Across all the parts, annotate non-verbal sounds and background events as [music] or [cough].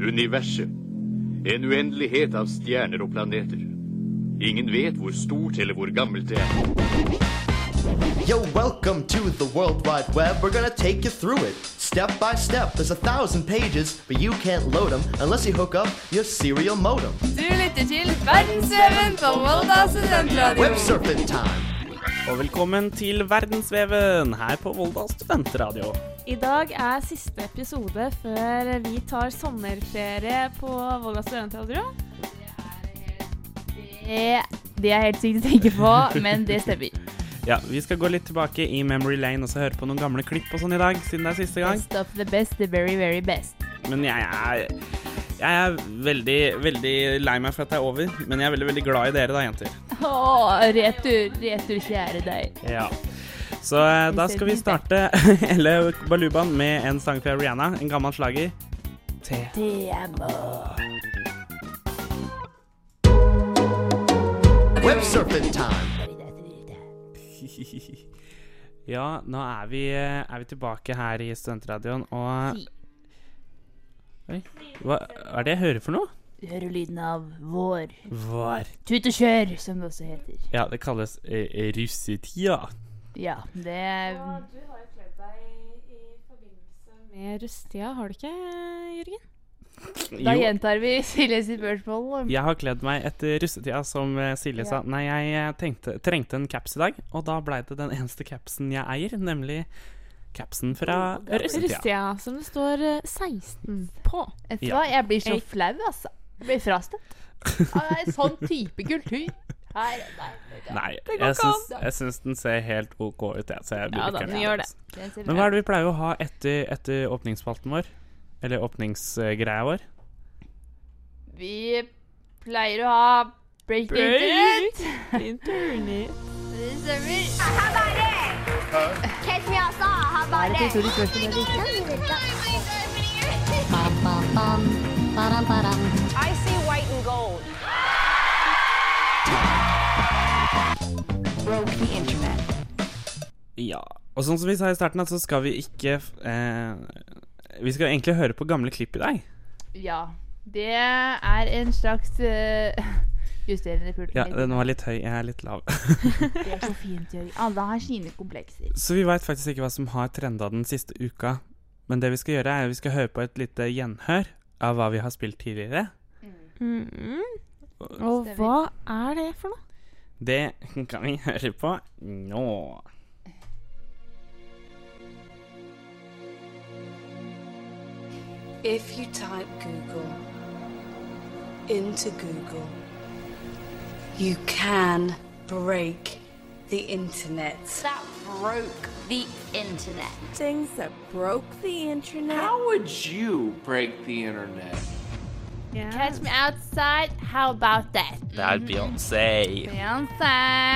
Universet. En uendelighet av stjerner og planeter. Ingen vet hvor stort eller hvor gammelt det er. Yo, welcome to the World Wide Web. We're gonna take you through it, step by step. There's a thousand pages, but you can't load them unless you hook up your serial modem. Du lytter til Verdensveven på Volda studentradio. Websurfing time. Og velkommen til Verdensveven her på Volda studentradio. I dag er siste episode før vi tar sommerferie på Volda studentradio. Det, det er helt sykt å tenke på, men det stemmer. Ja, Vi skal gå litt tilbake i Memory Lane og så høre på noen gamle klipp og sånn i dag, siden det er siste gang. Best of the best, the very, very best. Men jeg er, jeg er veldig, veldig lei meg for at det er over. Men jeg er veldig, veldig glad i dere da, jenter. Å, retur, retur, kjære deg. Ja. Så eh, da skal vi starte [laughs] hele balubaen med en sang fra Rihanna, en gammel slager. Te. Websurfing time. [laughs] Ja, nå er vi, er vi tilbake her i Studentradioen, og Oi, hva er det jeg hører for noe? Du hører lyden av vår. Vår. Tut og kjør, som det også heter. Ja, det kalles eh, russetida. Ja, det Og du har jo kledd deg i forbindelse med rusttida, har du ikke, Jørgen? Da gjentar vi Silje sitt spørsmål. Jeg har kledd meg etter russetida, som Silje Silje sa. Nei, jeg eh, tenkte, trengte en caps i dag, og da blei det den eneste capsen jeg eier, nemlig capsen fra russetida. russetida. som det står eh, 16 på. Vet du Ja. hva, jeg blir så flau, altså. Jeg blir frastøtt. [laughs] Av en sånn type kultur. Her, nei, det går ikke an. jeg syns den ser helt OK ut, jeg. Så jeg Ja da, den gjør det. Den Men hva er det vi pleier å ha etter, etter åpningsspalten vår? Eller åpningsgreia vår? Vi pleier å ha break internet. [laughs] Internett. Det stemmer. Catch me outside? I see white and gold. Broke the internet. Ja. Og sånn som vi sa i starten, så skal vi ikke eh, Vi skal egentlig høre på gamle klipp i dag. Ja. Det er en slags uh, [laughs] justerende pult. Ja, den var litt høy. Jeg er litt lav. [laughs] Det er så fint, Jørgen. Alle har sine komplekser. Så vi veit faktisk ikke hva som har trenda den siste uka. Men det vi skal gjøre, er at vi skal høre på et lite gjenhør av hva vi har spilt tidligere. Mm. Og hva er det for noe? Det kan vi høre på nå. If you type Google into Google, you can break the internet. That broke the internet. things that broke the internet. How would you break the internet? Catch me outside, how about that? Det er Beyoncé. Beyoncé,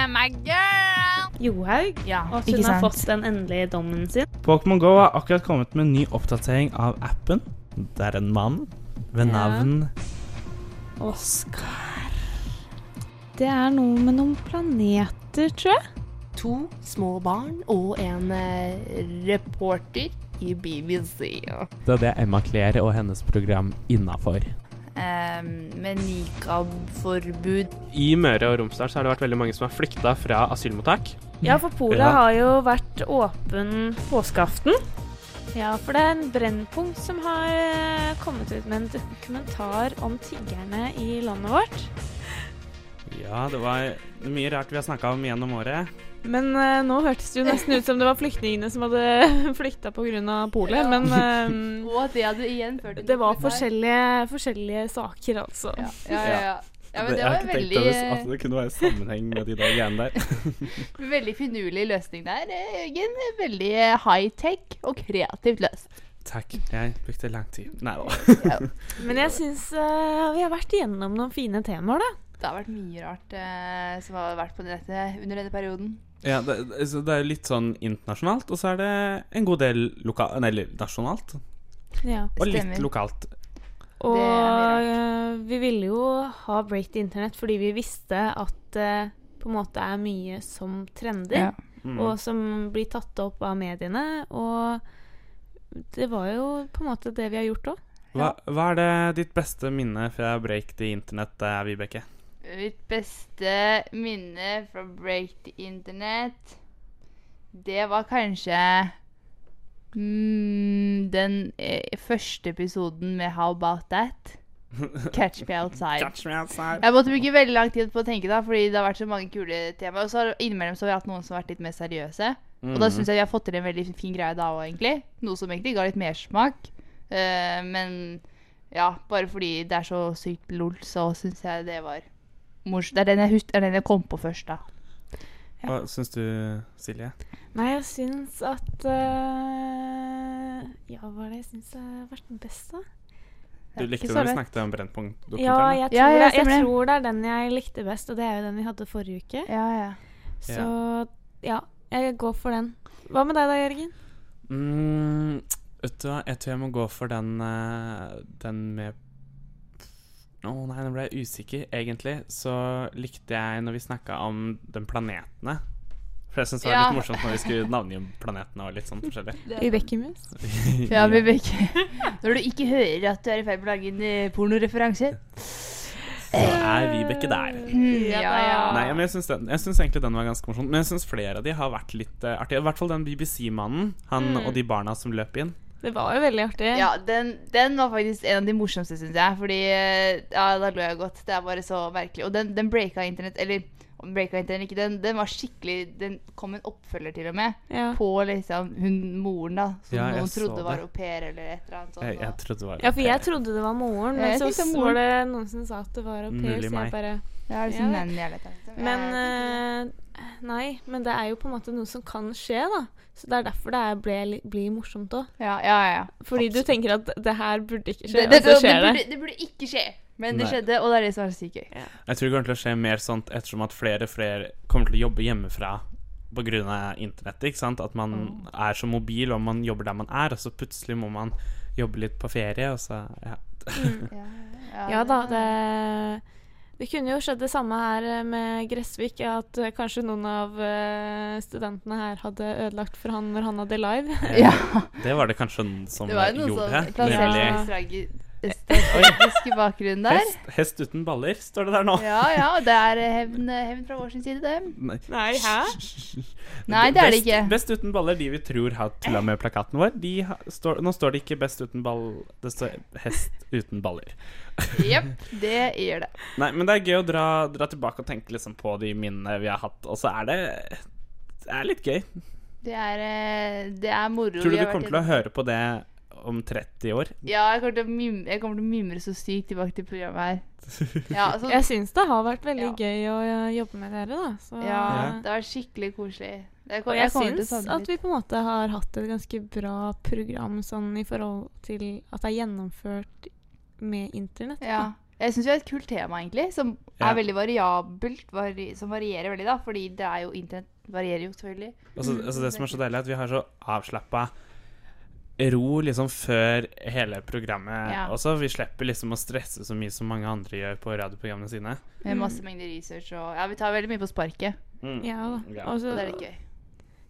my girl! Johaug. Ja, Og hun har fått den endelige dommen sin. Pokémon GO har akkurat kommet med en ny oppdatering av appen. Det er en mann ved Ja. navn Oskar. Det er noe med noen planeter, tror jeg. To små barn og en eh, Reporter i BBC. Det er Emma Claire og hennes program innafor. Um, med nikab-forbud. I Møre og Romsdal så har det vært veldig mange som har flykta fra asylmottak. Ja, for Polet Ja. har jo vært åpen påskeaften. Ja, for det er en Brennpunkt som har eh, kommet ut med en dokumentar om tiggerne i landet vårt. Ja, det var mye rart vi har snakka om gjennom året. Men uh, nå hørtes det jo nesten ut som det var flyktningene som hadde [laughs] flykta pga. polet. Ja. Men um, [laughs] Og at det hadde igjen ført til det var forskjellige, forskjellige saker, altså. Ja, ja, ja. ja. ja men det jeg har var veldig, over at det kunne være sammenheng med de der greiene der. [laughs] veldig finurlig løsning der, eh, Jørgen. Veldig high-tech og kreativt løst. Takk. Jeg brukte lang tid. Nei da. Ja. Men jeg syns uh, vi har vært igjennom noen fine temaer, da. Det har vært mye rart eh, som har vært på nettet under denne perioden. Ja, det, så det er litt sånn internasjonalt, og så er det en god del lokalt Nei, eller nasjonalt. Ja. Og litt Stemmer. lokalt. Og Det er eh, vi ville jo ha Break the Internet fordi vi visste at det på en måte er mye som trender, Mm. og som blir tatt opp av mediene. Og det var jo på en måte det vi har gjort òg. Hva, hva er det ditt beste minne fra Break the Internet, eh, Vibeke? Mitt beste minne fra Break the Internet Det var kanskje mm, den eh, første episoden med How About That? [laughs] Catch Me Outside. Catch me outside. Jeg måtte bruke veldig lang tid på å tenke, da, fordi det har vært så mange kule temaer. Og så har innimellom så har vi hatt noen som har vært litt mer seriøse. Og da Mhm. syns jeg vi har fått til en veldig fin greie da òg, egentlig. Noe som egentlig ga litt mersmak. Uh, men ja, bare fordi det er så sykt lol, så syns jeg det var morsomt. Det er den jeg, hus- er den jeg kom på først, da. Hva syns du, Silje? Nei, jeg syns at uh, Ja, hva er det jeg syns har vært den beste? Du likte den vi snakket om Brennpunkt-dokumentaren? Ja, jeg tror, Ja, ja, det, jeg tror det er den jeg likte best, og det er jo den vi hadde forrige uke. Ja, ja. Så ja, jeg går for den. Hva med deg da, Jørgen? Mm, vet du hva, jeg tror jeg må gå for den eh, Den med Å nei, nå ble jeg usikker. Egentlig så likte jeg når vi snakka om den planetene. For jeg syns det var Ja. litt morsomt når vi skulle navngi planetene og litt sånn forskjellig. [laughs] Vibeke-mus? [laughs] Ja, Vibeke. Når du ikke hører at du er i ferd med å lage en eh, pornoreferanse. Så er Vibeke der. Mm, ja, ja. Nei, men jeg syns egentlig den var ganske morsom. Men jeg syns flere av de har vært litt uh, artige. I hvert fall den BBC-mannen. Han Mm. og de barna som løp inn. Det var jo veldig artig. Ja, den, den var faktisk en av de morsomste, syns jeg. Fordi eh, Ja, da lo jeg godt. Det er bare så merkelig. Og den, den breaka internett Eller om breaka internett ikke, den, den var skikkelig Den kom en oppfølger til og med. Ja. På liksom hun moren, da. Som Ja, noen trodde var au pair eller et eller annet sånt. Jeg, jeg trodde det var Ja, for jeg trodde det var moren, men så var det noen som sa at det var au pair, Mulig så meg. Bare er liksom Ja, eller et. Men eh, Nei, men det er jo på en måte noe som kan skje, da. Så det er derfor det er ble, blir morsomt òg. ja, ja, ja. Fordi du tenker at det her burde ikke skje, det, og så det, skjer det. burde, det burde ikke skje. Men det Nei. skjedde, og det er det som er sykt gøy. Jeg tror det kommer til å skje mer sånt ettersom at flere og flere kommer til å jobbe hjemmefra pga. internettet. ikke sant? At man er så mobil, og man jobber der man er, og så plutselig må man jobbe litt på ferie, og så ja. [laughs] Ja da, det Det kunne jo skjedd det samme her eh, med Gressvik, at eh, kanskje noen av eh, studentene her hadde ødelagt for han når han hadde live. Ja. Det var det kanskje noen som Det var noen gjorde. som nemlig stragi- strategisk bakgrunn der. hest, hest uten baller, står det der nå. Ja, ja, og det er eh, hevn, hevn fra vår sin side, det. Nei. Nei, hæ? [laughs] Nei, det er det ikke. Best uten baller, de vi tror har tulla med plakaten vår, de ha, står, nå står det ikke 'best uten ball', det står 'hest uten baller'. [laughs] Jepp, det gjør det. Nei, men det er gøy å dra, dra tilbake og tenke liksom på de minnene vi har hatt, og så er det Det er litt gøy. Det er, eh, det er moro. Tror du du kommer til å høre på det om 30 år? Ja, jeg kommer til å mimre, jeg kommer til å mimre så sykt tilbake til programmet her. [laughs] Ja, så, Jeg syns det har vært veldig Ja. gøy å eh, jobbe med dere, da. Så, ja, det var skikkelig koselig. Det Og jeg, jeg syns at vi på en måte har hatt et ganske bra program sånn i forhold til at det er gjennomført med internett. Ja. Jeg syns vi har et kult tema, egentlig, som Ja. er veldig variabelt. Vari som varierer veldig, da, fordi det er jo internett varierer jo selvfølgelig. Altså, altså Det som er så deilig, er at vi har så avslappa ro liksom før hele programmet Ja. også. Vi slipper liksom å stresse så mye som mange andre gjør på radioprogrammene sine. Med masse mengder research og Ja, vi tar veldig mye på sparket. Mm. Ja da. Og så- Og det er litt gøy.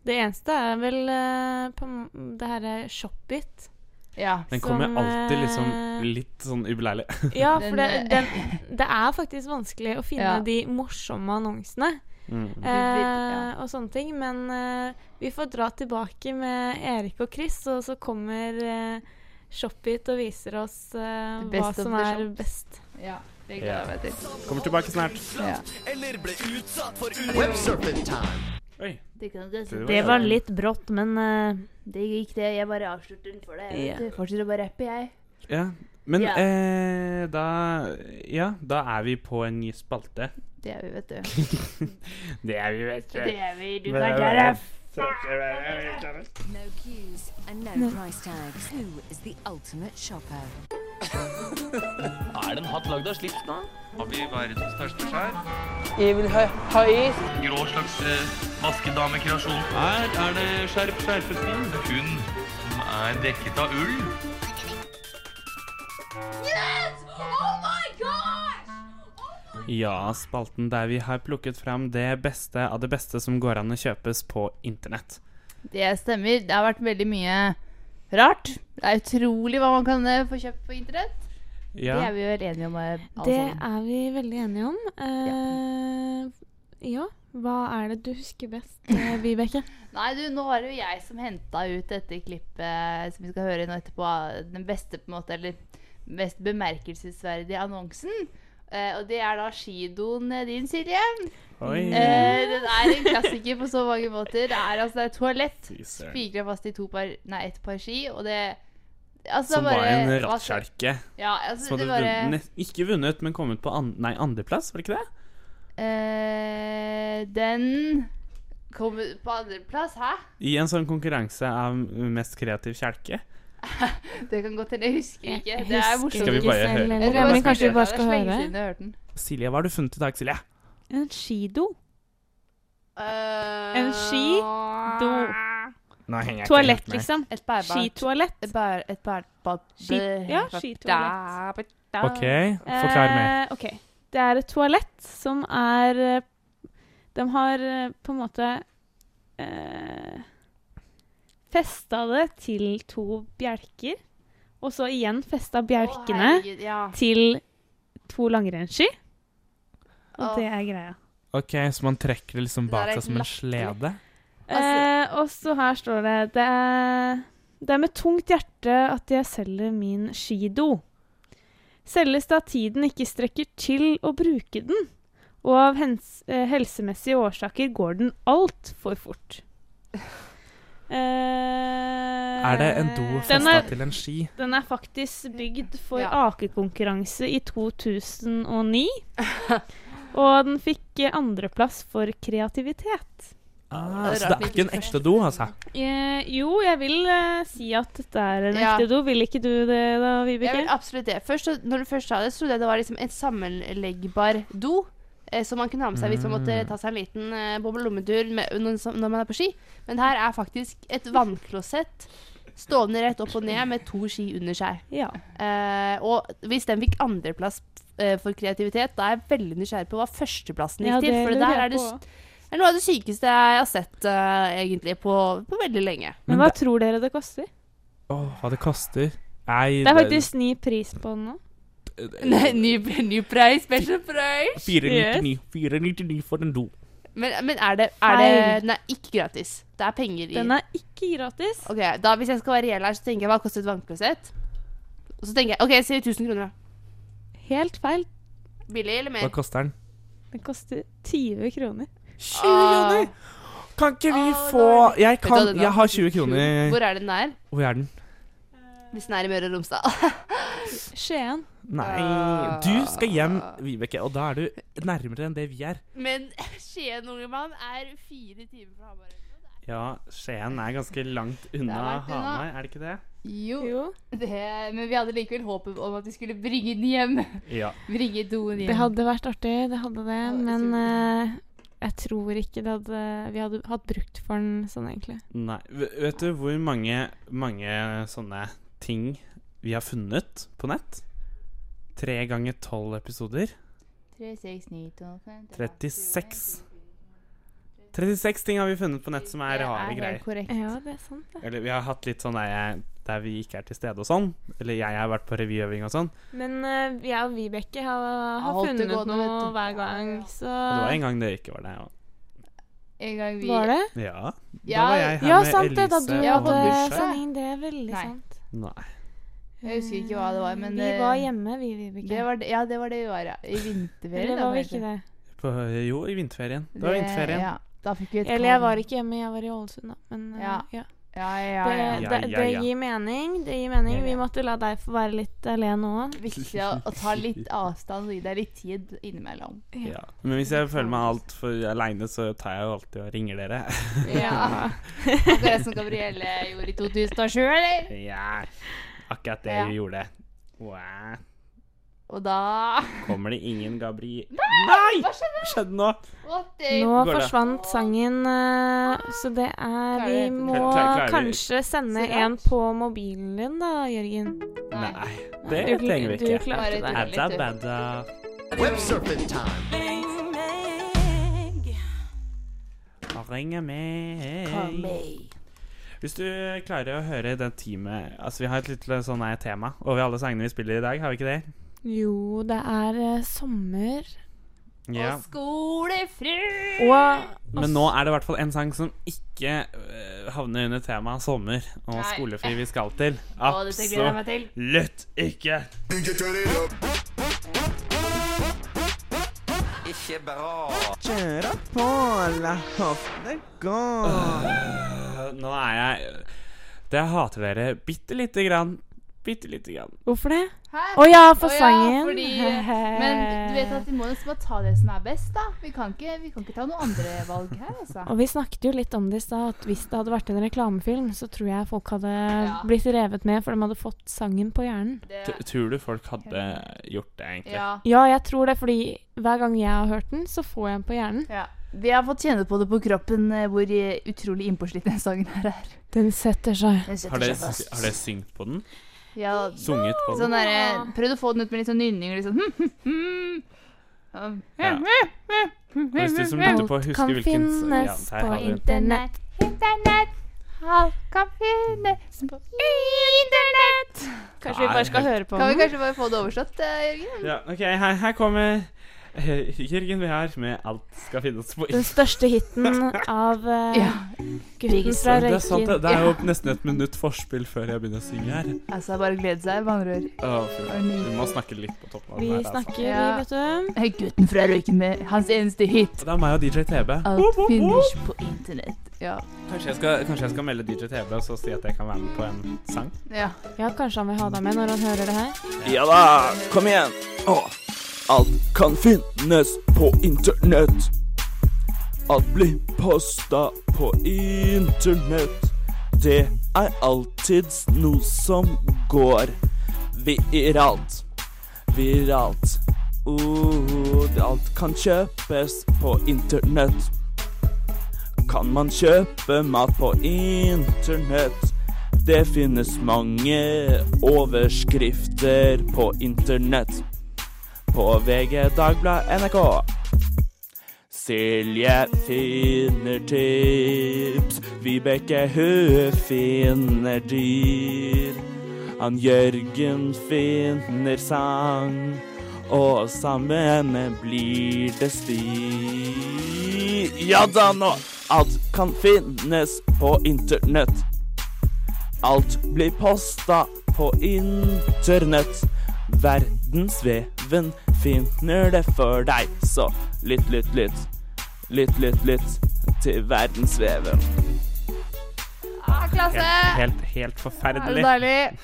det eneste er vel uh, på det herre Shopit. Ja. Den kommer Som, alltid eh, liksom litt sånn ubeleilig. Ja, Den, for det, eh, den, det er faktisk vanskelig å finne [laughs] Ja. de morsomme annonsene. Mm. Eh, ja. og sånne ting. Men eh, vi får dra tilbake med Erik og Chris, og så kommer eh, Shopit og viser oss eh, hva som er shops. best. Ja, det gleder jeg meg til. Kommer tilbake snart. Ja. Eller ble utsatt for Oi. Det, det, Det Det var litt brått, men uh, det gikk, det. Jeg bare avslutter den for deg. Yeah. Fortsetter å bare rappe, jeg. Ja. Men yeah. eh, da Ja, da er vi på en ny spalte. Det er vi, vet du. [laughs] Det er vi, vet du. Det er vi. Du kan klare. No queues and no price tags. Who is the ultimate shopper? [laughs] Er det en hatt lagd av slips da? Har vi verdens største skjær? Jeg vil ha hais. Grå slags uh, vaskedamekreasjon. Her er det skjerp skjerpestil. Hun som er dekket av ull. Yes! Oh! Ja, spalten der vi har plukket fram det beste av det beste som går an å kjøpes på internett. Det stemmer. Det har vært veldig mye rart. Det er utrolig hva man kan eh, få kjøpt på internett. Ja. Det er vi vel enige om. Altså. Det er vi veldig enige om. Uh, ja. Hva er det du husker best, eh, [laughs] Vibeke? Nei, du, nå var det jo jeg som henta ut dette klippet som vi skal høre nå etterpå. Den beste, på en måte, eller mest bemerkelsesverdige annonsen. Eh, og det er da skidoen din, Silje. Eh, den er en klassiker på så mange måter. Det er altså det er et toalett spikra fast i to par, nei, ett par ski, og det altså, Som var bare- en rattkjelke. Ja, altså, som det hadde bare vunnet, ikke vunnet, men kommet på an, nei, andreplass, var det ikke det? eh, Den kom på andreplass, hæ? I en sånn konkurranse av mest kreativ kjelke. [laughs] Det kan godt hende. Jeg husker ikke. Det er morsomt. Skal vi bare høre eller- på det? Men kanskje vi bare skal Det er høre? siden jeg har den. Silje, hva har du funnet i dag, Silje? En skido. Eh, En skido. Nå jeg Toalett, liksom. Et Skitoalett. Et bær, et Ski- ja, skitoalett. OK, forklar mer. Eh, ok. Det er et toalett som er eh, De har på en måte eh, festa det til to bjelker. Og så igjen festa bjelkene herregud, ja. til to langrennsski. Og Åh. det er greia. OK, så man trekker det liksom Det bak der er seg som en latterlig. slede? Eh, og så her står det det er, det er med tungt hjerte at jeg selger min skido. Selges at tiden ikke strekker til å bruke den, og av hens, eh, helsemessige årsaker går den altfor fort. [laughs] Eh, Er det en do festa til en ski? Den er faktisk bygd for Ja. akekonkurranse i 2009. [laughs] og den fikk andreplass for kreativitet. Ah, Det så det er ikke en ekte do, altså? Uh, jo, jeg vil uh, si at dette er en Ja. ekte do. Vil ikke du det da, Jeg Vibeke? vil absolutt det. Først, når du først sa det, så trodde jeg det var liksom en sammenleggbar do. Eh, som man kunne ha med seg hvis man måtte Mm. ta seg en liten eh, boblelommetur når, man er på ski. Men her er faktisk et vannklosett stående rett opp og ned med to ski under seg. Ja. Eh, og hvis den fikk andreplass eh, for kreativitet, da er jeg veldig nysgjerrig på hva førsteplassen gikk Ja, til. For det der er, det, er noe av det sykeste jeg har sett uh, egentlig på, på veldig lenge. Men hva tror dere det koster? Åh, hva det koster? Nei, Det er faktisk ny pris på den nå. Nei, ny, ny pris, special pris. 499 499 for en do. Men, men er det, er det Den er ikke gratis. Det er penger i Den er ikke gratis. Ok, da Hvis jeg skal være reell her, så tenker jeg hva koster et vannklosett? Og så tenker jeg OK, jeg sier 1000 kroner. da. Helt feil. Billig eller mer? Hva koster den? Den koster 20 kroner. 20 kroner! Kan ikke vi få Jeg, Vet du hva, kan, den er jeg har faktisk 20 kul. kroner. Hvor er den der? Hvor er den? Hvis den er i Møre og Romsdal. [laughs] Skien. Nei, du skal hjem, Vibeke, og da er du nærmere enn det vi er. Men [laughs] Skien, unge mann, er fire timer fra Hamar. Ja, Skien er ganske langt unna. Hamar, er det ikke det? Jo. Det, men vi hadde likevel håpet om at vi skulle bringe den hjem. Ja. [laughs] Bringe doen hjem. Det hadde vært artig, det hadde det. Men eh, jeg tror ikke det hadde, vi hadde hatt brukt for den sånn, egentlig. Nei. Vet du hvor mange, mange sånne ting vi har funnet på nett? Tre ganger tolv episoder. 3, 6, 9, 12, 15, 36. 36 ting har vi funnet på nett som er rare er greier. Ja, det er sant, det. Eller vi har hatt litt sånn der, der vi ikke er til stede og sånn. Eller jeg har vært på revyøving og sånn. Men uh, jeg og Vibeke har, har funnet gående, noe hver gang, så Og det var en gang dere ikke var der. Ja. En gang vi Var det? ja. Da var jeg her Ja, med sant det, da Elise. du hadde sending. Det er veldig Nei. sant. Nei. Jeg husker ikke hva det var, men Vi det- var hjemme, vi, Vibeke. Det var ja, det var det vi var, ja. I vinterferien. Eller da, var vi ikke det? På, jo, i vinterferien. Det var vinterferien. Ja, da fikk vi et Eller jeg var ikke hjemme, jeg var i Ålesund, da. Men ja. Ja. ja. Ja, ja, Det, ja. Ja, det, det gir mening. Det gir mening. Vi måtte la deg få være litt alene òg. [laughs] Viktig å, å ta litt avstand og gi deg litt tid innimellom. Ja. Men hvis jeg føler meg altfor aleine, så tar jeg jo alltid og ringer dere. Ja. [laughs] Akkurat som Gabrielle gjorde i 2007, eller? ja. Akkurat det Ja. hun gjorde. Wow. Og da [laughs] Kommer det ingen Gabri... Nei! Hva skjedde? skjedde nå? Nå forsvant sangen, eh, så det er Vi må kanskje sende en på mobilen din, da, Jørgen. Nei, det Du- trenger vi du ikke. klarte Bare det. meg Adda du. badda. Websurfing time. Ringe meg. Hvis du klarer å høre det teamet Altså, vi har et lite sånn tema over alle sangene vi spiller i dag, har vi ikke det? Jo, det er eh, sommer. Ja. Skolefru! Og Men nå er det i hvert fall en sang som ikke øh, havner under temaet sommer og Nei. skolefri vi skal til. Å, dette gleder jeg meg til. Absolutt ikke! Ikke bra. Kjøre på, la hoftene gå. Nå er jeg Det hater dere bitte lite grann. Bitte lite grann. Hvorfor det? Å Å ja, for ja, sangen. fordi, [laughs] men du vet at vi må nesten bare ta det som er best, da. Vi kan ikke, vi kan ikke ta noen andre valg her, altså. Og vi snakket jo litt om det i stad, at hvis det hadde vært en reklamefilm, så tror jeg folk hadde Ja. blitt revet med, for de hadde fått sangen på hjernen. Det... Tror du folk hadde gjort det, egentlig? Ja. Ja, jeg tror det, fordi hver gang jeg har hørt den, så får jeg den på hjernen. Ja. Vi har fått kjenne på det på kroppen eh, hvor eh, utrolig innpåslitt den sangen her er. Den setter seg. Den setter har dere syngt på den? Ja, Sunget på den? Sånn derre Prøvd å få den ut med litt sånn nynning Liksom. Ja. Hvis du som lytter på, husker kan hvilken finnes ja, på den. internett. Internett. Alt kan finnes på internett. Kanskje vi bare skal høre på Kan vi kanskje bare få det oversatt, eh, Jørgen? Ja, ok, her, her kommer eh, [laughs] Jørgen Behar med 'Alt skal finnes på Den største hiten [laughs] av uh, Ja. gutten fra Det er sant, det, Røyken. er jo nesten et minutt forspill før jeg begynner å synge her. Altså, bare glede seg, med andre ord. Vi må snakke litt på toppen av Vi den her. Altså. snakker, Ja. vi, vet du. Gutten fra Røyken med hans eneste hit. Det er meg og DJ TB. Alt finnes på internett. Ja. Kanskje jeg, skal, kanskje jeg skal melde DJ TB og så si at jeg kan være med på en sang? ja. Ja, kanskje han vil ha deg med når han hører det her. Ja da, kom igjen. Å, alt kan finnes på internett. Alt blir posta på internett. Det er alltids noe som går viralt. Viralt. Uh, alt kan kjøpes på internett. Kan man kjøpe mat på internett? Det finnes mange overskrifter på internett. På VG, Dagbladet, NRK. Silje finner tips. Vibeke, hun finner dyr. Han Jørgen finner sang. Og sammen blir det styr. Ja da, nå. Alt kan finnes på internett. Alt blir posta på internett. Verdensveven finner det for deg, så lytt, lytt, lytt. Lytt, lytt, lytt til verdensveven. Ah, klasse! Helt, helt, helt Er det forferdelig. deilig?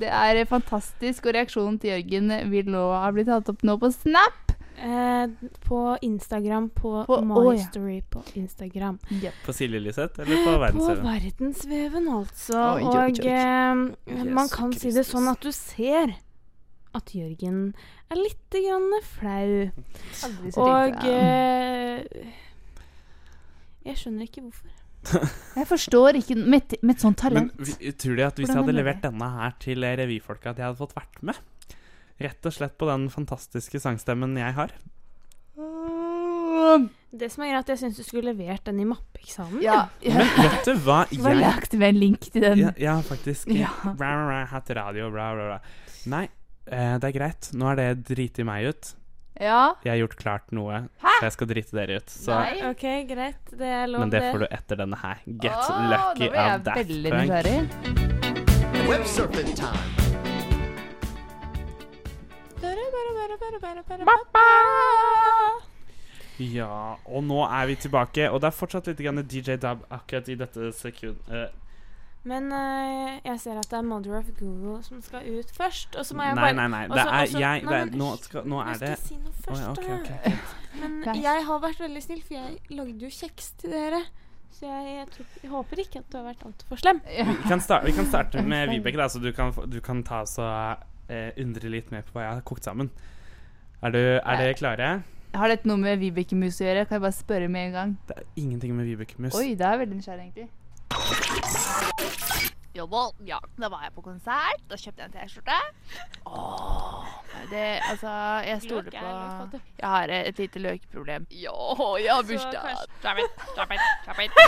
Det er fantastisk, og reaksjonen til Jørgen vil nå ha blitt tatt opp nå på Snap. Eh, på Instagram, på, På- My oh, ja. På Instagram. På Silje Liseth eller på Verdensveven? På Verdensveven? altså. Oi, oi, oi. Og eh, man Jesus kan si det sånn at du ser at Jørgen er litt grann flau. Og eh, Jeg skjønner ikke hvorfor. [laughs] Jeg forstår ikke med, et- sånt talent. Men tror du at hvis jeg hadde er levert denne her til revyfolka, at jeg hadde fått vært med? Rett og slett på den fantastiske sangstemmen jeg har. Det som er greit, jeg syns du skulle levert den i mappeeksamen. Ja, ja. Men vet du hva Bare lagt med en link til den. Ja, ja faktisk. Ja. Bra, bra, bra, hatt radio, bra, bra, bra. Nei, eh, det er greit. Nå er det driti meg ut. Ja. Jeg har gjort klart noe, Hæ? så jeg skal drite dere ut. Så, Nei. OK, greit. Det er lov, men det får du etter denne her. Get oh, lucky nå that Punk. Ja, og nå er vi tilbake, og det er fortsatt litt grann DJ Dub akkurat i dette sekund. eh, Men eh, jeg ser at det er Mother of Google som skal ut først. Og så må jeg Nei, bare nei, nei. Det også- er også- jeg nei, det er, nå, skal, nå jeg er skal det si noe først, oh, ja, okay, okay, ok, ok. Men jeg har vært veldig snill, for jeg lagde jo kjeks til dere. Så jeg, jeg, tror, jeg håper ikke at du har vært altfor slem. Vi kan, starte, vi kan starte med Vibeke, da, så du kan, du kan ta så eh, undre litt mer på hva jeg har kokt sammen. Er, du, er dere klare? Har dette noe med Vibeke Mus å gjøre? Kan jeg bare spørre med en gang? Det er ingenting med Vibeke Mus. Oi, det er veldig nysgjerrig, egentlig. Jo, vel, ja, da var jeg på konsert. Da kjøpte jeg en T-skjorte. Åh, det, altså, jeg stoler er på. Jeg har et lite løkproblem. Ja, jeg har bursdag. Drop it, drop it. [laughs]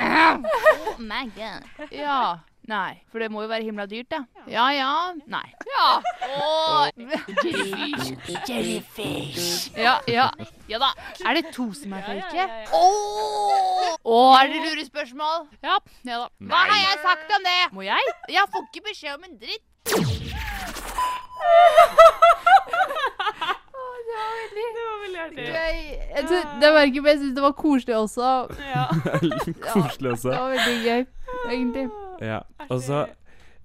Oh my god. Ja. Nei, for det må jo være himla dyrt, da. Ja ja. Nei. Ja. Åh. [laughs] Jellyfish. Jellyfish. Ja, ja. Ja da. Er det to som er fake? Åh! Åh, er det lurespørsmål? Ja. ja da. Hva har jeg sagt om det? Må jeg? Jeg får ikke beskjed om en dritt. [laughs] Det var veldig Det artig. gøy. Jeg det var ikke, men jeg syns det var koselig også. Ja. [laughs] Koselig også. Det var veldig gøy, egentlig. Ja. Og så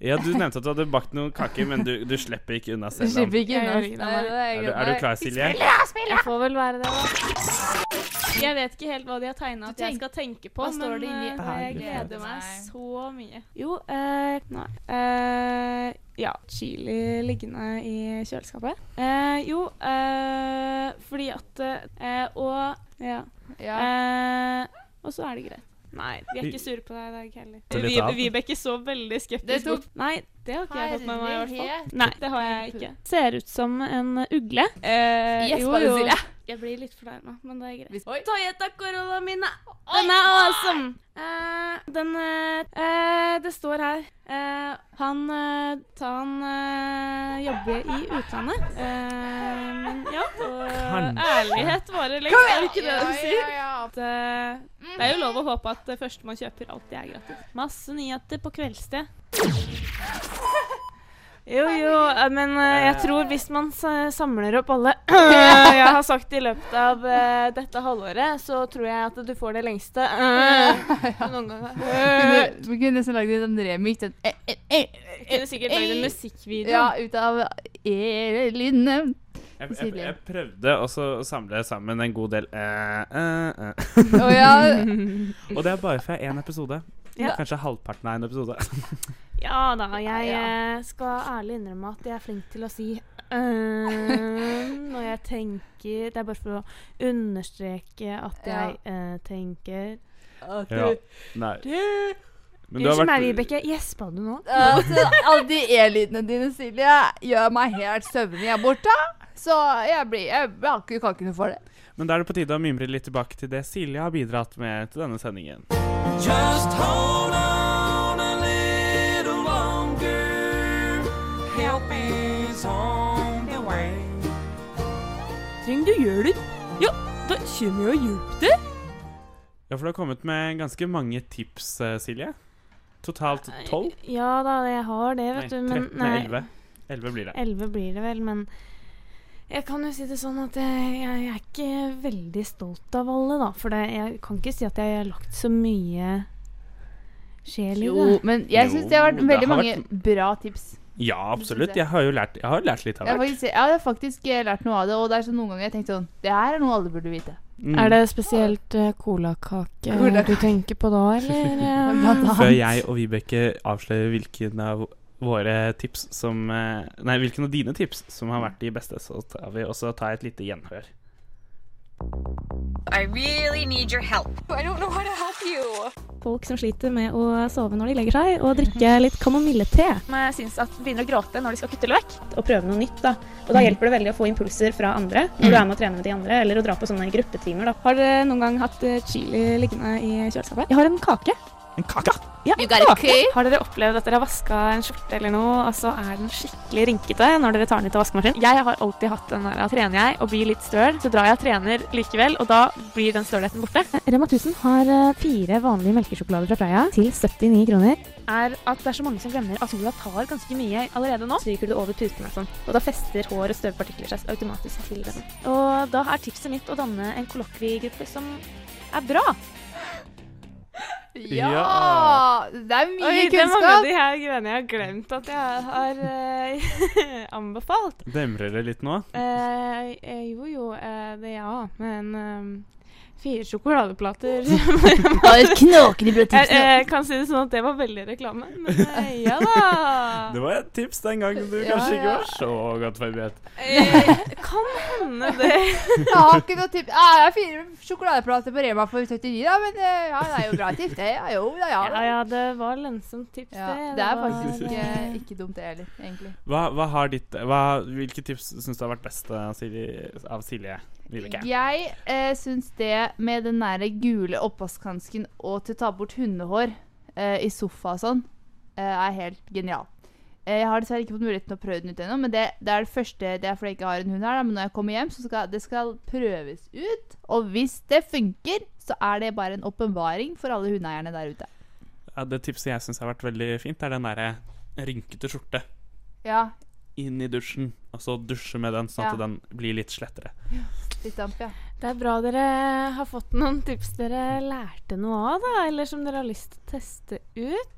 Ja, du nevnte at du hadde bakt noen kaker, men du, du slipper ikke unna selv. Du slipper ikke unna. Er du, er du klar, Silje? Jeg får vel være det, da. Jeg vet ikke helt hva de har tegna at jeg skal tenke på, Hva står det men eh, jeg gleder meg så mye. Jo, eh, nei eh, Ja, chili liggende i kjøleskapet. Eh, jo, eh, fordi at eh, Og Ja. Ja. Eh, og så er det greit. Nei, vi er ikke sure på deg i dag heller. Vi-. Vibeke så veldig skeptisk ut. Nei, det har ikke jeg fått med meg i hvert fall. Nei, det har jeg ikke. Ser ut som en ugle. Eh, Yes, jo, jo. Jeg blir litt fornærma, men det er greit. Oi. Toyota Corolla mine. Den er awesome! Uh, den eh, eh, Det står her uh, Han Han jobber i utlandet. Eh, ja. Og ærlighet varer lengst, er det ikke det de ja, sier? ja. Det er jo lov å håpe at det første man kjøper, alltid er gratis. Masse nyheter på kveldstid. Jo, jo, eh, men eh, jeg tror hvis man samler opp alle [coughs] [laughs] jeg har sagt i løpet av eh, dette halvåret, så tror jeg at du får det lengste [laughs] eh, [laughs] noen ganger. Kunne- Vi kunne nesten lagd en remix. Eh, eh, eh, Jeg kunne sikkert lagd en musikkvideo. Ja, ut av Elin Jeg, jeg, jeg prøvde også å samle sammen en god del eh, eh, eh. Og det er bare fra én episode. Ja. Kanskje halvparten av en episode. [laughs] Ja da, jeg Ja. eh, skal ærlig innrømme at jeg er flink til å si eh, [laughs] når jeg tenker Det er bare for å understreke at Ja. jeg eh, tenker. ja. Nei. Men du har Unnskyld meg, vært Vibeke. Gjespa du nå? Altså, alle de e-lydene dine, Silje, gjør meg helt søvnig her borte. Så jeg blir Jeg, kan ikke noe for det. Men da er det på tide å mimre litt tilbake til det Silje har bidratt med til denne sendingen. Just hold on a little longer. Help is on the way. Trenger du hjelp? Ja, da kommer jeg og hjelper deg. Ja, for du har kommet med ganske mange tips, eh, Silje. Totalt tolv? Ja da, jeg har det, Nei, vet du. Men 13, 11. 11 blir det. 11 blir det vel, men jeg kan jo si det sånn at jeg, jeg, er ikke veldig stolt av alle, da. For det, jeg kan ikke si at jeg har lagt så mye sjel i det. Jo, men jeg syns det har vært veldig har mange bra tips. Ja, absolutt. jeg. Har jo lært, jeg har lært litt av hvert. Jeg, jeg har faktisk eh, lært noe av det, og det er sånn noen ganger jeg tenkte sånn Det her er noe alle burde vite. Mm. Er det spesielt uh, colakake cola du tenker på da, eller? [laughs] Før jeg og Vibeke avslører hvilken av våre tips som eh, Nei, hvilken av dine tips som har vært de beste, så tar vi også tar et lite gjenhør. I really need your help. I don't know how to help you. Folk som sliter med å sove når de legger seg, og drikke litt kamomille-te. Jeg syns at begynner å gråte når de skal kutte løk. Og prøve noe nytt, da. Og da hjelper det veldig å få impulser fra andre når du er med å trene med de andre, eller å dra på sånne gruppetimer, da. Har dere noen gang hatt eh, chili liggende i kjøleskapet? Jeg har en kake. En kake? Ja, en kake. Har dere opplevd at dere har vaska en skjorte eller noe, og så er den skikkelig rynkete når dere tar den ut av vaskemaskinen? Jeg har alltid hatt den der, trener jeg og blir litt støl, så drar jeg og trener likevel, og da blir den stølheten borte. [laughs] Rema 1000 har eh, fire vanlige melkesjokolader fra Freia til 79 kroner. Er at det er så mange som glemmer at sola tar ganske mye allerede nå. Stryker du over puten og sånn. Og da fester hår og støvpartikler seg automatisk til den. Og da er tipset mitt å danne en kollokviegruppe som er bra. Ja! Ja. Det er mye Oi, det er mange av de her greiene jeg har glemt at jeg har uh, [laughs] anbefalt. Demrer det litt nå? Eh, eh, jo, jo, Uh, det ja, men fire sjokoladeplater knakende bra tips, Jeg eh, kan si det sånn at det var veldig reklame, men eh, [laughs] ja da. Det var et tips den gangen du Ja, kanskje ikke ja. var så godt forberedt. Eh, kan hende det. Jeg har ikke noe tips. Ja, jeg har fire sjokoladeplater på Rema for 79, da, men eh, ja, det er jo bra tips. Det, ja, jo, da, ja. Ja, ja, det var lønnsomt tips, Ja, det. det er faktisk ikke, ikke dumt, det heller, egentlig. Hva, hva har ditt, hva, hvilke tips syns du har vært best av Silje? Vibeke? Jeg eh, syns det med den der gule oppvaskhansken og til å ta bort hundehår eh, i sofa og sånn, eh, er helt genial. Eh, jeg har dessverre ikke fått muligheten til å prøve den ut ennå, men det, det er det første Det er fordi jeg ikke har en hund her, da, men når jeg kommer hjem, så skal det skal prøves ut. Og hvis det funker, så er det bare en åpenbaring for alle hundeeierne der ute. Ja, det tipset jeg syns har vært veldig fint, er den derre rynkete skjorte Ja, inn i dusjen, og så dusje med den, sånn at Ja. den blir litt slettere. litt damp, ja. Det er bra dere har fått noen tips dere lærte noe av, da. Eller som dere har lyst til å teste ut.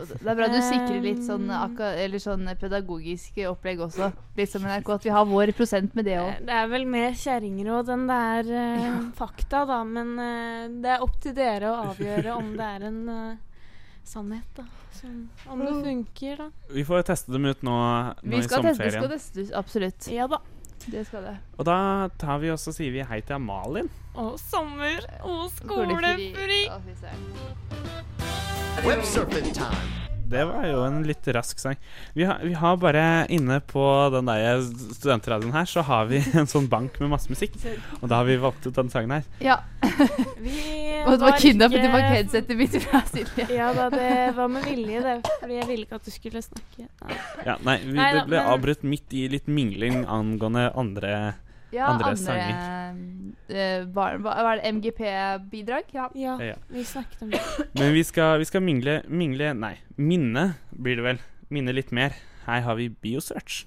Det er bra du sikrer litt sånn, Um, eller sånn pedagogisk opplegg også. Litt som NRK, at vi har vår prosent med det òg. Det er vel mer kjerringråd enn det er eh, fakta, da. Men uh, det er opp til dere å avgjøre om det er en uh, sannhet, da. Som, om det funker, da. Vi får teste dem ut nå, nå Vi i skal teste, dem, sommerferien. skal testes, absolutt. Ja da. Det skal det. Og da tar vi også sier vi hei til Amalin. Å, sommer! Å, Skolefri. Å, fy søren. Det var jo en litt rask sang. Vi har, vi har bare inne på den der studentradioen her, så har vi [laughs] en sånn bank med masse musikk. Og da har vi valgt ut den sangen her. Ja. [laughs] Vi Og det var var kidnappet ikke- tilbake headsetet mitt fra Silje. [laughs] Ja da, det var med vilje, det. Fordi jeg ville ikke at du skulle snakke. Nei. Ja, nei, vi, Nei da, det ble men- avbrutt midt i litt mingling angående andre, Ja, andre, andre, sanger. eh, hva hva er det? MGP-bidrag? Ja. Ja, Ja. vi snakket om det. [coughs] Men vi skal, vi skal mingle, mingle Nei, minne blir det vel. Minne litt mer. Her har vi Biosearch.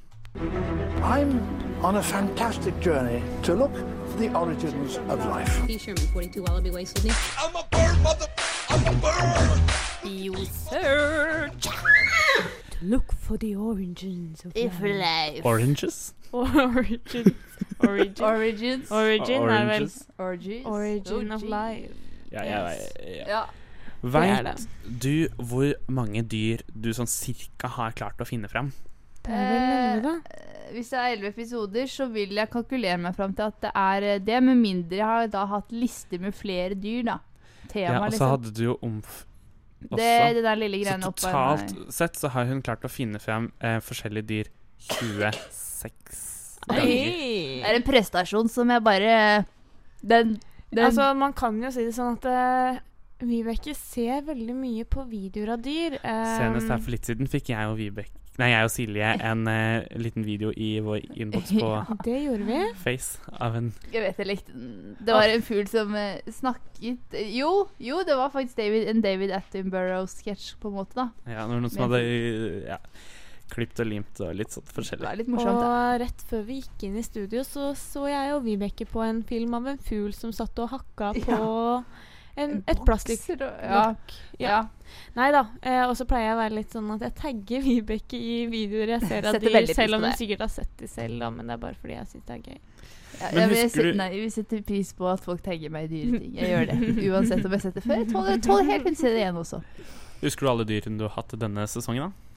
I'm on a fantastic journey to look for the origins of life. Sherman, 42 Wallaby Way, Sydney. I'm a bird, mother. I'm a bird. You search to look for the origins of If life. Oranges? [laughs] Origins. Origin. [laughs] Origins. Origin er vel. Origins. Origin of life. Ja, ja, ja. Ja. Veit du hvor mange dyr du sånn cirka har klart å finne fram? Da. Eh, Hvis det er elleve episoder, så vil jeg kalkulere meg fram til at det er eh, det, med mindre jeg har da hatt lister med flere dyr, da. Tema, Ja, og så liksom. hadde du jo omf også. Det- det der lille greiene oppå totalt sett så har hun klart å finne frem eh, forskjellige dyr 26 Det er en prestasjon som jeg bare Den, den Altså, man kan jo si det sånn at uh, Vibeke ser veldig mye på videoer av dyr. Um, Senest her for litt siden fikk jeg og Vibeke Nei, jeg og Silje en uh, liten video i vår innboks på [laughs] Det gjorde vi. Face av en Jeg vet jeg likte den. Det var en fugl som uh, snakket Jo, jo, det var faktisk David, en David Attenborough-sketsj, på en måte, da. Ja, noen som hadde ja, klipt og limt og litt sånn forskjellig. Det er litt morsomt, da. Og rett før vi gikk inn i studio, så så jeg og Vibeke på en film av en fugl som satt og hakka på en, et plastikk. ja. Ja. Nei da. Eh, og så pleier jeg å være litt sånn at jeg tagger Vibeke i videoer jeg ser av dyr, selv om hun sikkert har sett de selv, da, men det er bare fordi jeg syns det er gøy. Ja, Men jeg, husker sette, nei, vi setter pris på at folk tagger meg i dyre ting. Jeg gjør det. Uansett om jeg setter før. Jeg tåler, jeg tåler helt fint å se det igjen også. Husker du alle dyrene du har hatt denne sesongen, da?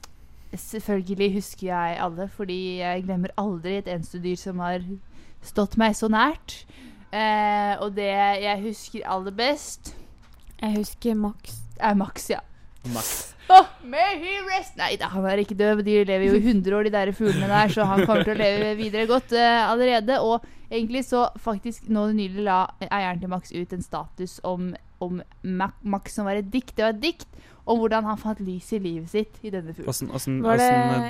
Selvfølgelig husker jeg alle, fordi jeg glemmer aldri et eneste dyr som har stått meg så nært. Eh, og det jeg husker aller best Jeg husker Max. Er Max, ja. Max. Oh, may he rest Nei da, han er ikke død. De lever jo i 100 år, de der fuglene der, så han kommer til å leve videre godt eh, allerede. Og egentlig så faktisk nå nylig la eieren til Max ut en status om, om Max som var et dikt. Det var et dikt om hvordan han fant lys i livet sitt i denne fuglen. Åssen åssen- Var det,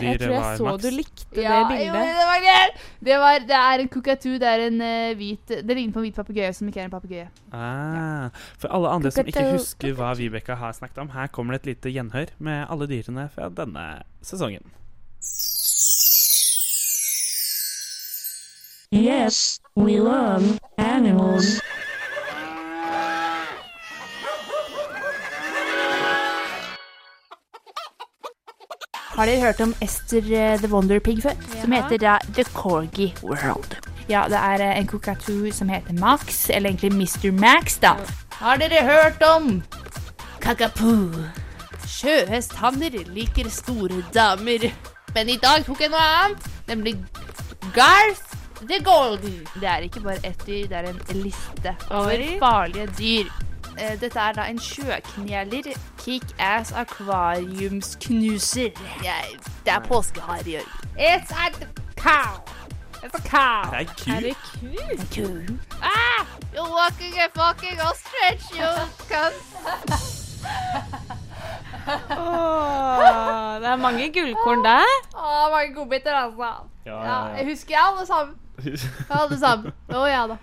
jeg tror jeg var så Max? du likte Ja, det jo, bildet. det var gøy! Det, var, det er en kukatu. Det er en uh, hvit Det ligner på en hvit papegøye som ikke er en papegøye. Ah, for alle andre som ikke husker hva Vibeke har snakket om, her kommer det et lite gjenhør med alle dyrene fra denne sesongen. Yes, we love animals. Har dere hørt om Esther uh, the Wonder Pig før? Som heter da The Corgi World. Ja, det er uh, en kokatoo som heter Max, eller egentlig Mr. Max, da. Har dere hørt om Kakapoo? Sjøhesthanner liker store damer. Men i dag tok jeg noe annet, nemlig Garth the Golden. Det er ikke bare ett dyr, det er en liste over farlige dyr. Eh, Dette er da en sjøkneler. Kickass akvariumsknuser. Jeg, det er påskehare, Jørgen. It's a cow. It's a Er det ku? Er det ku? Ah! You're walking a fucking ostrich, you cunt. [laughs] Oh, det er mange gullkorn der. Oh, mange godbiter, altså. Ja, Ja, ja, jeg husker alle sammen. Alle sammen. Å ja da.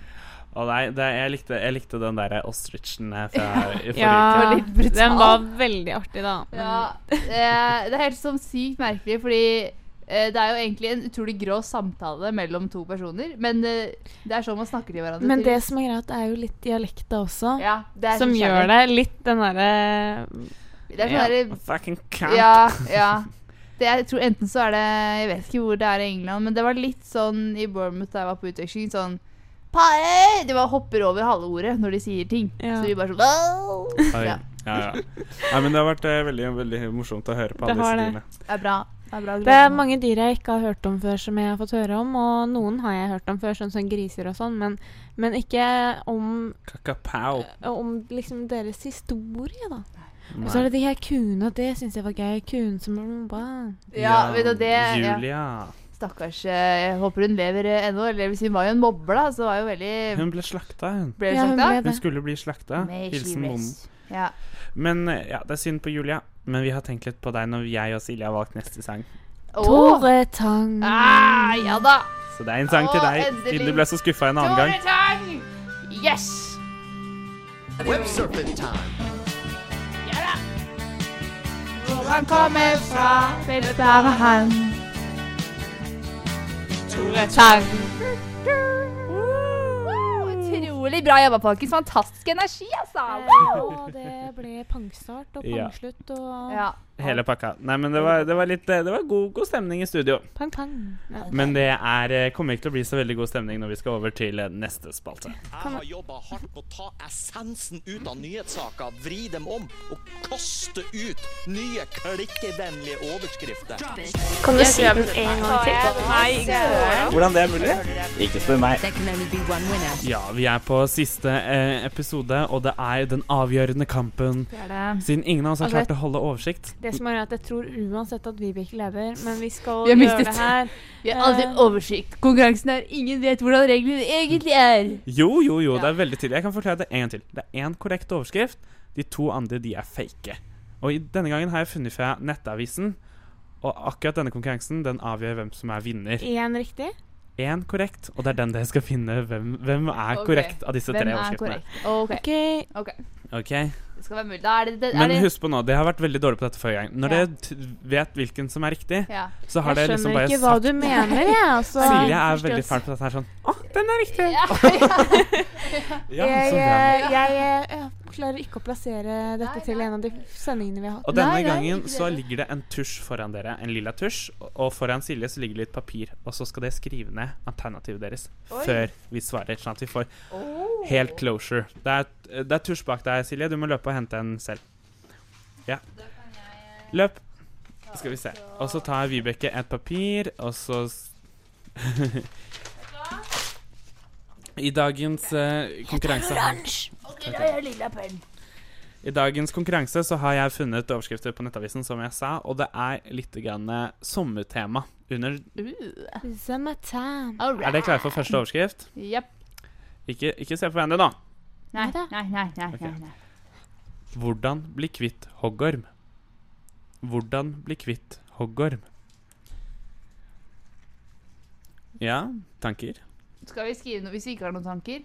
Å nei, det, jeg, likte, jeg likte den der ostrichen eh, fra i forrige Ja, uke. den var veldig artig, da. Ja, det er, det er helt sånn sykt merkelig, fordi eh, det er jo egentlig en utrolig grå samtale mellom to personer, men eh, det er sånn man snakker til hverandre. Men til- det som er greit, er jo litt dialekt da også. Ja, det er som gjør det litt den derre Det er sånn derre- Fucking cunt. Ja, ja. Det er, jeg tror enten så er det Jeg vet ikke hvor det er i England, men det var litt sånn i Bournemouth da jeg var på utveksling. Sånn Pare! De bare hopper over halve ordet når de sier ting. Ja. Så vi bare sånn ja. Ja, ja. Nei, men det har vært eh, veldig, veldig morsomt å høre på Det alle har disse det. dyrene. Det er bra. Det er, bra Det er mange dyr jeg ikke har hørt om før, som jeg har fått høre om. Og noen har jeg hørt om før, sånn som griser og sånn, men, men ikke om, Kakapau. om liksom deres historie, da. Nei. Og så er det de her kuene, og det syns jeg var gøy. Kuen som. Ja, vet du, det ja. Julia. Stakkars. eh, Jeg håper hun lever eh, ennå. Eller hvis hun var jo en mobber, da, så var jo veldig Hun ble slakta, hun. Ble Ja, hun slakta? ble Hun skulle bli slakta. Hilsen bonden. Ja. Men eh, ja, det er synd på Julia. Men vi har tenkt litt på deg når jeg og Silje har valgt neste sang. Oh. Tore Tang. Ah, ja da. Så det er en sang til deg, siden du ble så skuffa en annen gang. Tore Tang! Yes! Websurfing time. Ja da. Hvor han kommer fra, vet bare han. Tang. Utrolig bra jobba, folkens. Fantastisk energi, altså. Og det ble pangstart og pangslutt og Ja. Hele pakka. Nei, men det var, det var litt Det var god, god stemning i studio. pang, pang. Ja. Men det er, eh, kommer ikke til å bli så veldig god stemning når vi skal over til eh, neste spalte. Jeg har jobba hardt på å ta essensen ut av nyhetssaker, vri dem om og kaste ut nye klikkevennlige overskrifter. Kan du si den en gang til? Nei, Hvordan det er mulig? Ikke spør meg. Ja, vi er på siste eh, episode, og det er den avgjørende kampen. Det det. Siden ingen av oss har klart å holde oversikt. Det som er at jeg tror uansett at Vibeke lever, men vi skal Vi gjøre det her. Vi har aldri Eh, oversikt. Konkurransen er ingen vet hvordan reglene egentlig er. Jo, jo, jo, det er veldig tydelig. Jeg kan forklare det en gang til. Det er én korrekt overskrift. De to andre, de er fake. Og i denne gangen har jeg funnet fra Nettavisen. Og akkurat denne konkurransen den avgjør hvem som er vinner. Én riktig? Én korrekt, og det er den dere skal finne hvem, hvem er okay. korrekt av disse Hvem tre er overskriftene. korrekt? Ok. OK. Det skal være mulig. Da er det, det er Men husk på nå, det har vært veldig dårlig på dette forrige gang. Når Ja. dere vet hvilken som er riktig, Ja. så har Jeg dere skjønner liksom bare ikke hva du mener, jeg. Altså. [laughs] Silje er veldig fæl på dette her sånn Å, den er riktig! Ja, [laughs] jeg, så bra. jeg, jeg, jeg klarer ikke å plassere dette til en av de sendingene vi har hatt. Og denne Nei, nei, gangen nei, så ligger det en tusj foran dere. En lilla tusj. Og foran Silje så ligger det litt papir. Og så skal dere skrive ned alternativet deres Oi. før vi svarer, sånn at vi får Oh. helt closure. Det er, det er tusj bak deg, Silje. Du må løpe og hente en selv. Ja. Løp. Skal vi se. Og så tar Vibeke et papir, og så [laughs] I dagens uh, konkurranse. I dagens konkurranse så har jeg funnet overskrifter på Nettavisen, som jeg sa, og det er litt grann eh, sommertema under. Er dere klare for første overskrift? Yep. Ikke, ikke se på hverandre nå. Nei, nei, nei. nei, nei, Ok. nei. Hvordan bli kvitt hoggorm? Hvordan bli kvitt hoggorm? Ja, tanker? Skal vi skrive noe hvis vi ikke har noen tanker?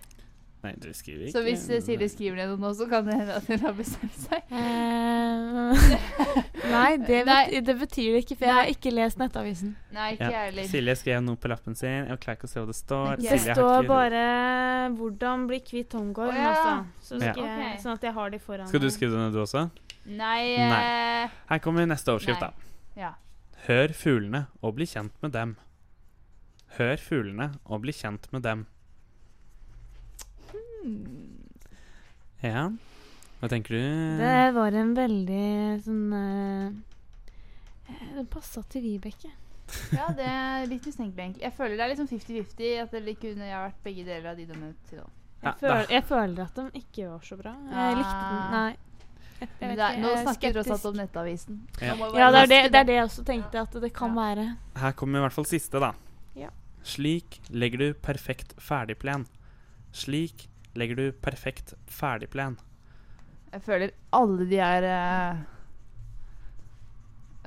Nei, dere skriver ikke Så hvis Silje skriver ned noe nå, så kan det hende at hun har bestemt seg. Eh, [laughs] nei, det, Nei. bet det betyr det ikke, for jeg har ikke lest Nettavisen. Nei, ikke jeg Ja. heller. Silje skrev noe på lappen sin. Jeg klarer ikke å se hva det står. Ok. Det Silje har står ikke- bare 'Hvordan bli kvitt Tomgård', Å, ja. altså. Så Ja. skal jeg, Ok. Sånn at jeg har de foran Skal du meg. skrive det ned, du også? Nei, Nei. eh, Her kommer neste overskrift, Nei. da. Ja. Hør fuglene og bli kjent med dem. Hør fuglene og bli kjent med dem. Ja, hva tenker du? Det var en veldig sånn Den Det passa til Vibeke. [laughs] ja, det er litt mistenkelig, egentlig. Jeg føler det er liksom 50-50. At det kunne jeg vært begge deler av de dommene til nå. Ja, Jeg, føler, jeg føler at de ikke var så bra. Jeg likte den. Ah. Nei. Er, nå er snakker vi tross alt om Nettavisen. Ja. Ja, det er det, det er det jeg også tenkte at det kan være. Her kommer i hvert fall siste, da. Ja. Slik legger du perfekt ferdigplen. Slik legger du perfekt ferdigplen. Jeg føler alle de er uh...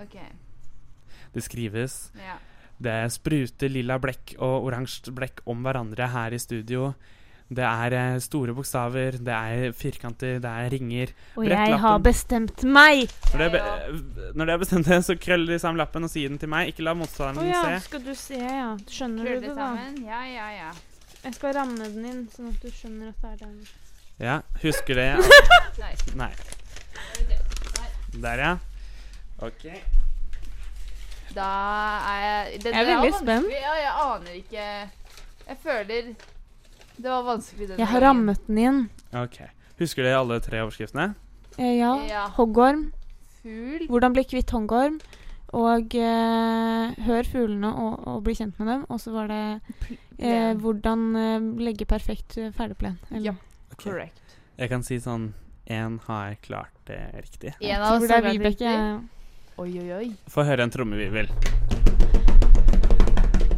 OK. Det skrives Ja. Det spruter lilla blekk og oransje blekk om hverandre her i studio. Det er eh, store bokstaver, det er firkanter, det er ringer. Og Brett jeg har bestemt meg! Når det, be- når det er bestemt det, så krøll de sammen lappen og si den til meg. Ikke la motstanderen oh, ja, se. skal du se, ja. Skjønner Krøll du det det, da? sammen. Ja, ja, ja. Jeg skal ramme den inn, sånn at du skjønner at det er den. Ja, husker det? [laughs] Nei. Nei. Der, ja. OK. Da er jeg det, Jeg er det veldig spent. Ja, jeg aner ikke Jeg føler det var vanskelig den Jeg har gangen. rammet den inn. ok. Husker dere alle tre overskriftene? Eh, ja. Ja. Hoggorm. Fugl. Hvordan bli kvitt hoggorm. Og eh, hør fuglene og, og bli kjent med dem. Og så var det eh, hvordan eh, legge perfekt eh, ferdigplen. Eller- Ja, correct. Jeg kan si sånn Én har klart det riktig. En av oss har er klart riktig. Oi, oi, oi. Få høre en trommevirvel.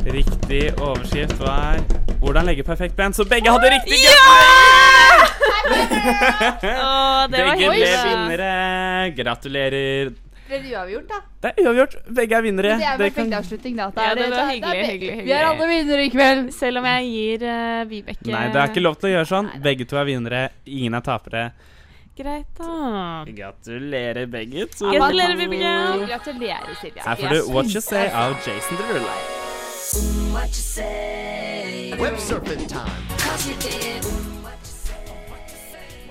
Riktig overskrift var 'Hvordan legge perfekt plen', så begge hadde riktig! [laughs] Å, det var begge ble vinnere. Gratulerer. Ble det uavgjort, da? Det er uavgjort. Begge er vinnere. Det er perfekt avslutning, da. Da Ja, er det var hyggelig, er hyggelig, hyggelig. Vi er alle vinnere i kveld. Selv om jeg gir uh, Vibeke Nei, det er ikke lov til å gjøre sånn. Begge to er vinnere. Ingen er tapere. Greit, da. Gratulerer, begge to. Gratulerer, Vibeke. Gratulerer, Silja. Her får du What You Say av Jason Derulo. What you say? Web surfing time. Cause you did.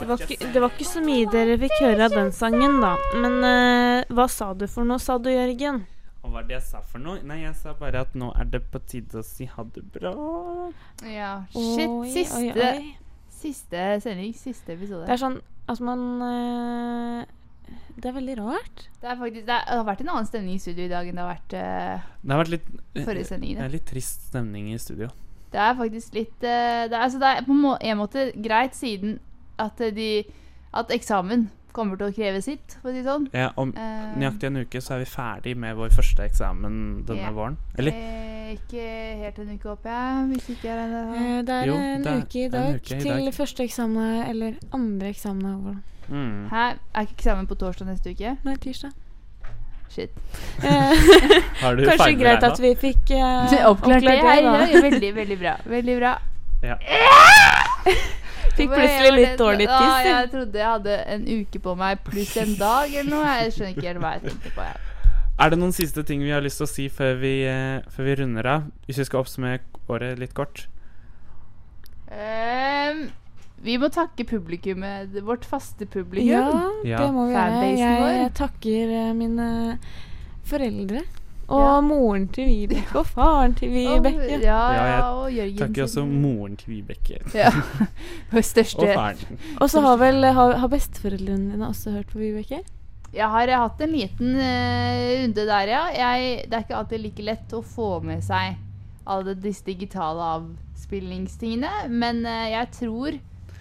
Det var, ikke, det var ikke så mye dere fikk høre av den sangen, da. Men uh, hva sa du for noe, sa du, Jørgen? Og hva var det jeg sa for noe? Nei, jeg sa bare at nå er det på tide å si ha det bra. Ja, shit. Oi, Siste, oi, oi. siste sending, siste episode. Det er sånn at man uh, Det er veldig rart. Det, er faktisk, det, er, det har vært en annen stemning i studio i dag enn det har vært uh, Det har vært litt Forrige sending, Det det. er litt trist stemning i studio. Det er faktisk litt uh, det, er, altså, det er på må- en måte greit, siden at de At eksamen kommer til å kreve sitt, for å si det sånn. Ja, om uh, nøyaktig en uke så er vi ferdig med vår første eksamen denne Ja. våren. Eller? Eh, ikke helt en uke, håper jeg. Hvis ikke er det. Eh, det er Jo, en det er uke i en dag uke i til første eksamen eller andre eksamen. over. Mm. Hæ? Er ikke eksamen på torsdag neste uke? Nei, tirsdag. Shit. Eh, Har du [laughs] Kanskje greit at vi fikk uh, Oppklart det. ja, veldig, veldig bra. Veldig bra. Ja. Fikk plutselig litt dårlig Ja, tiss, jeg. jeg trodde jeg hadde en uke på meg pluss en dag eller noe. Jeg skjønner ikke helt hva jeg tenkte på. Jeg. Er det noen siste ting vi har lyst til å si før vi, eh, før vi runder av? Hvis vi skal oppsummere året litt kort. Um, vi må takke publikummet, vårt faste publikum. Ja, Ja. det må vi gjøre. Jeg, jeg takker eh, mine foreldre. Og moren til Vibeke og faren til Vibeke. Ja, ja, og Jørgen takker også sin- moren til Vibeke. Ja. [laughs] [laughs] Og faren. Og så har vel har, har besteforeldrene dine også hørt på Vibeke? Jeg har hatt en liten uh, runde der, ja. Jeg, det er ikke alltid like lett å få med seg alle disse digitale avspillingstingene, men uh, jeg tror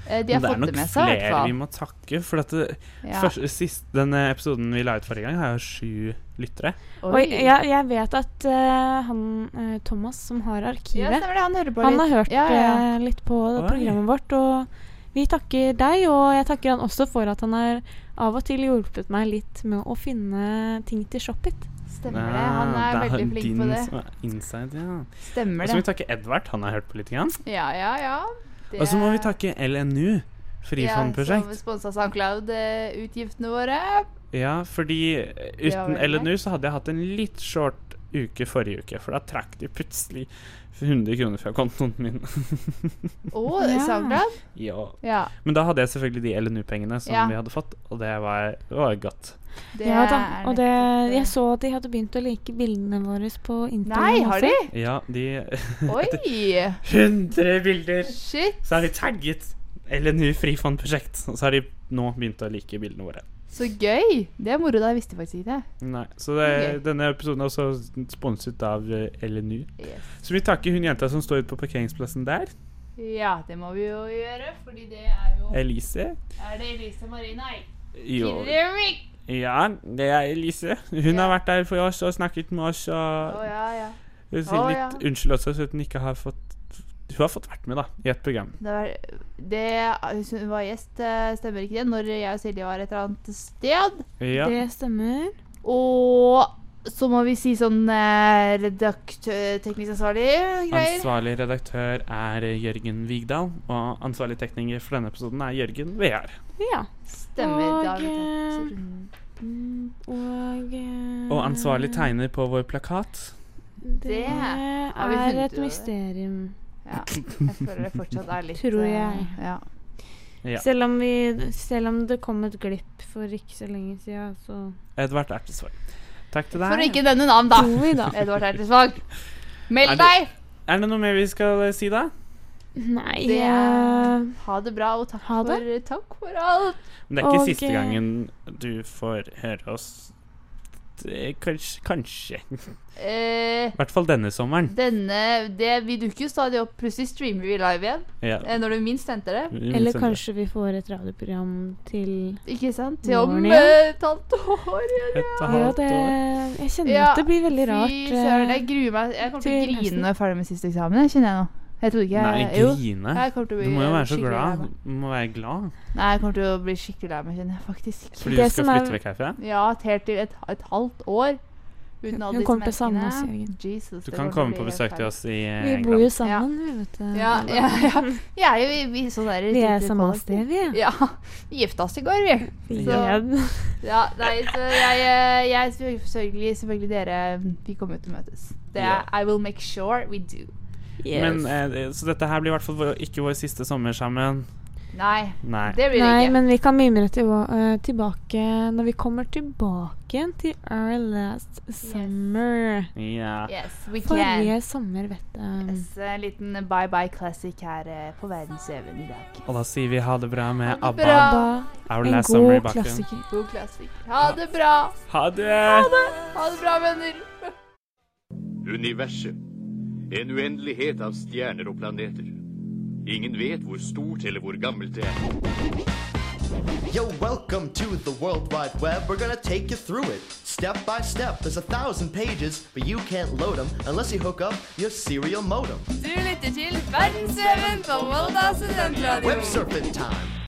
de har det er fått nok det med seg, i hvert flere vi må takke. For at det, Ja. første, sist, denne episoden vi la ut forrige gang, har jo sju lyttere. Oi, jeg, jeg vet at uh, han eh, Thomas som har arkivet Ja, det. Han hører på Han har hørt Ja, eh, litt på Oi. programmet vårt, og vi takker deg. Og jeg takker han også for at han har av og til hjulpet meg litt med å finne ting til Shopit. Stemmer det. Han er det veldig flink på det. som er inside, ja. Stemmer Og så må vi det. takke Edvard, han har hørt på litt. Igjen. Ja, ja, ja. Og så må vi takke LNU, Frifondprosjekt. Ja, som sponsa SoundCloud-utgiftene våre. Ja, fordi eh, uten LNU så hadde jeg hatt en litt short uke forrige uke, for da trakk de plutselig 100 kroner fra kontoen min. [laughs] Å, Ja. SoundCloud? ja. Ja. Men da hadde jeg selvfølgelig de LNU-pengene som Ja. vi hadde fått, og det var, det var godt. Det ja da, og det, jeg så at de hadde begynt å like bildene våre på Instagram. Nei, har de? Ja, de [laughs] Oi! 100 bilder! Shit, Så har de tagget LNU Frifondprosjekt, og så har de nå begynt å like bildene våre. Så gøy! Det er moro. da, Jeg visste faktisk ikke det. Nei, så det, okay. denne episoden er også sponset av eh, LNU. Yes. Så vi takker hun jenta som står ute på parkeringsplassen der. Ja, det må vi jo gjøre, fordi det er jo Elise. Er det Elise Marie? Nei. Jo. Ja, det er Elise. Hun har vært der for oss og snakket med oss Å oh, ja, ja. Jeg vil si litt ja. unnskyld også, så hun ikke har fått Hun har fått vært med, da, i et program. Det var, det, hun var gjest, eh, stemmer ikke det? Når jeg og Silje var et eller annet sted. Ja. Det stemmer. Og så må vi si sånn eh, redaktør, teknisk ansvarlig greier. Ansvarlig redaktør er Jørgen Vigdal, og ansvarlig tekniker for denne episoden er Jørgen Vear. Ja. Stemmer. Og, runden. Og eh, Og ansvarlig tegner på vår plakat. Det det vi er et mysterium. Ja, jeg føler det fortsatt er litt Tror eh, jeg. Ja. Ja. Selv, om vi, selv om det kom et glipp for ikke så lenge siden, så Edvard Ertesvåg. Takk til deg. For å ikke nevne navn, da. Vi da. [laughs] Edvard Ertesvåg. Meld Er det- deg! Er det noe mer vi skal eh, si, da? Nei Det er, Ha det bra, og takk, for, takk for alt. Men det er ikke okay. siste eh, gangen du får høre oss. Det, kanskje. kanskje. Eh, I hvert fall denne sommeren. denne det, Vi dukker jo stadig opp. Plutselig streamer vi live igjen. Ja. Eh, når du minst henter det. Minst Eller kanskje vi får et radioprogram til Ikke sant? Til om eh, et halvt år. Ja, Et halvt år. det, jeg kjenner Ja, at det blir veldig rart. Fy søren, eh, jeg gruer meg. Jeg kommer til å grine når jeg er ferdig med siste eksamen. Jeg kjenner jeg nå. Jeg trodde ikke Nei, jeg jo, grine. jeg til å bli Du må jo være så glad. Du må være glad. Nei, jeg kommer til å bli skikkelig lei meg, kjenner jeg faktisk. Fordi du skal er- flytte vekk herfra? Ja, helt til et, et halvt år. Uten alle disse menneskene. oss, Jesus, Du kan komme på besøk til oss i England. Vi bor jo sammen, vi, vet du. Ja, ja, ja. Vi er jo i, vi, sånn der Vi er samme sted, vi. Ja. Vi gifta oss i går, vi. Vi Så, ja, nei, så jeg, eh, jeg selvfølgelig, selvfølgelig dere Vi kommer til å møtes. Det er, I will make sure we do. Men, eh, så dette her blir i hvert fall ikke vår siste sommer sammen. Nei, Nei. det blir det Nei, ikke. men vi kan mimre til, uh, tilbake når vi kommer tilbake til our last summer. Ja. Yes, we Forrige can. sommer, vet du. Yes, en liten bye-bye classic her uh, på verdensveven i dag. Og da sier vi ha det bra med Ha det ABBA. bra. Our En Last god Summer i bakgrunnen. God klassiker. Ha det bra. Ha det! Ha det, ha det bra, venner. Universet. En uendelighet av stjerner og planeter. Ingen vet hvor stort eller hvor gammelt det er. Yo, welcome to the World Wide Web. We're gonna take you through it, step by step. There's a thousand pages, but you can't load them unless you hook up your serial modem. Du lytter til Verdensveven på Volda studentradio. Web surfing time.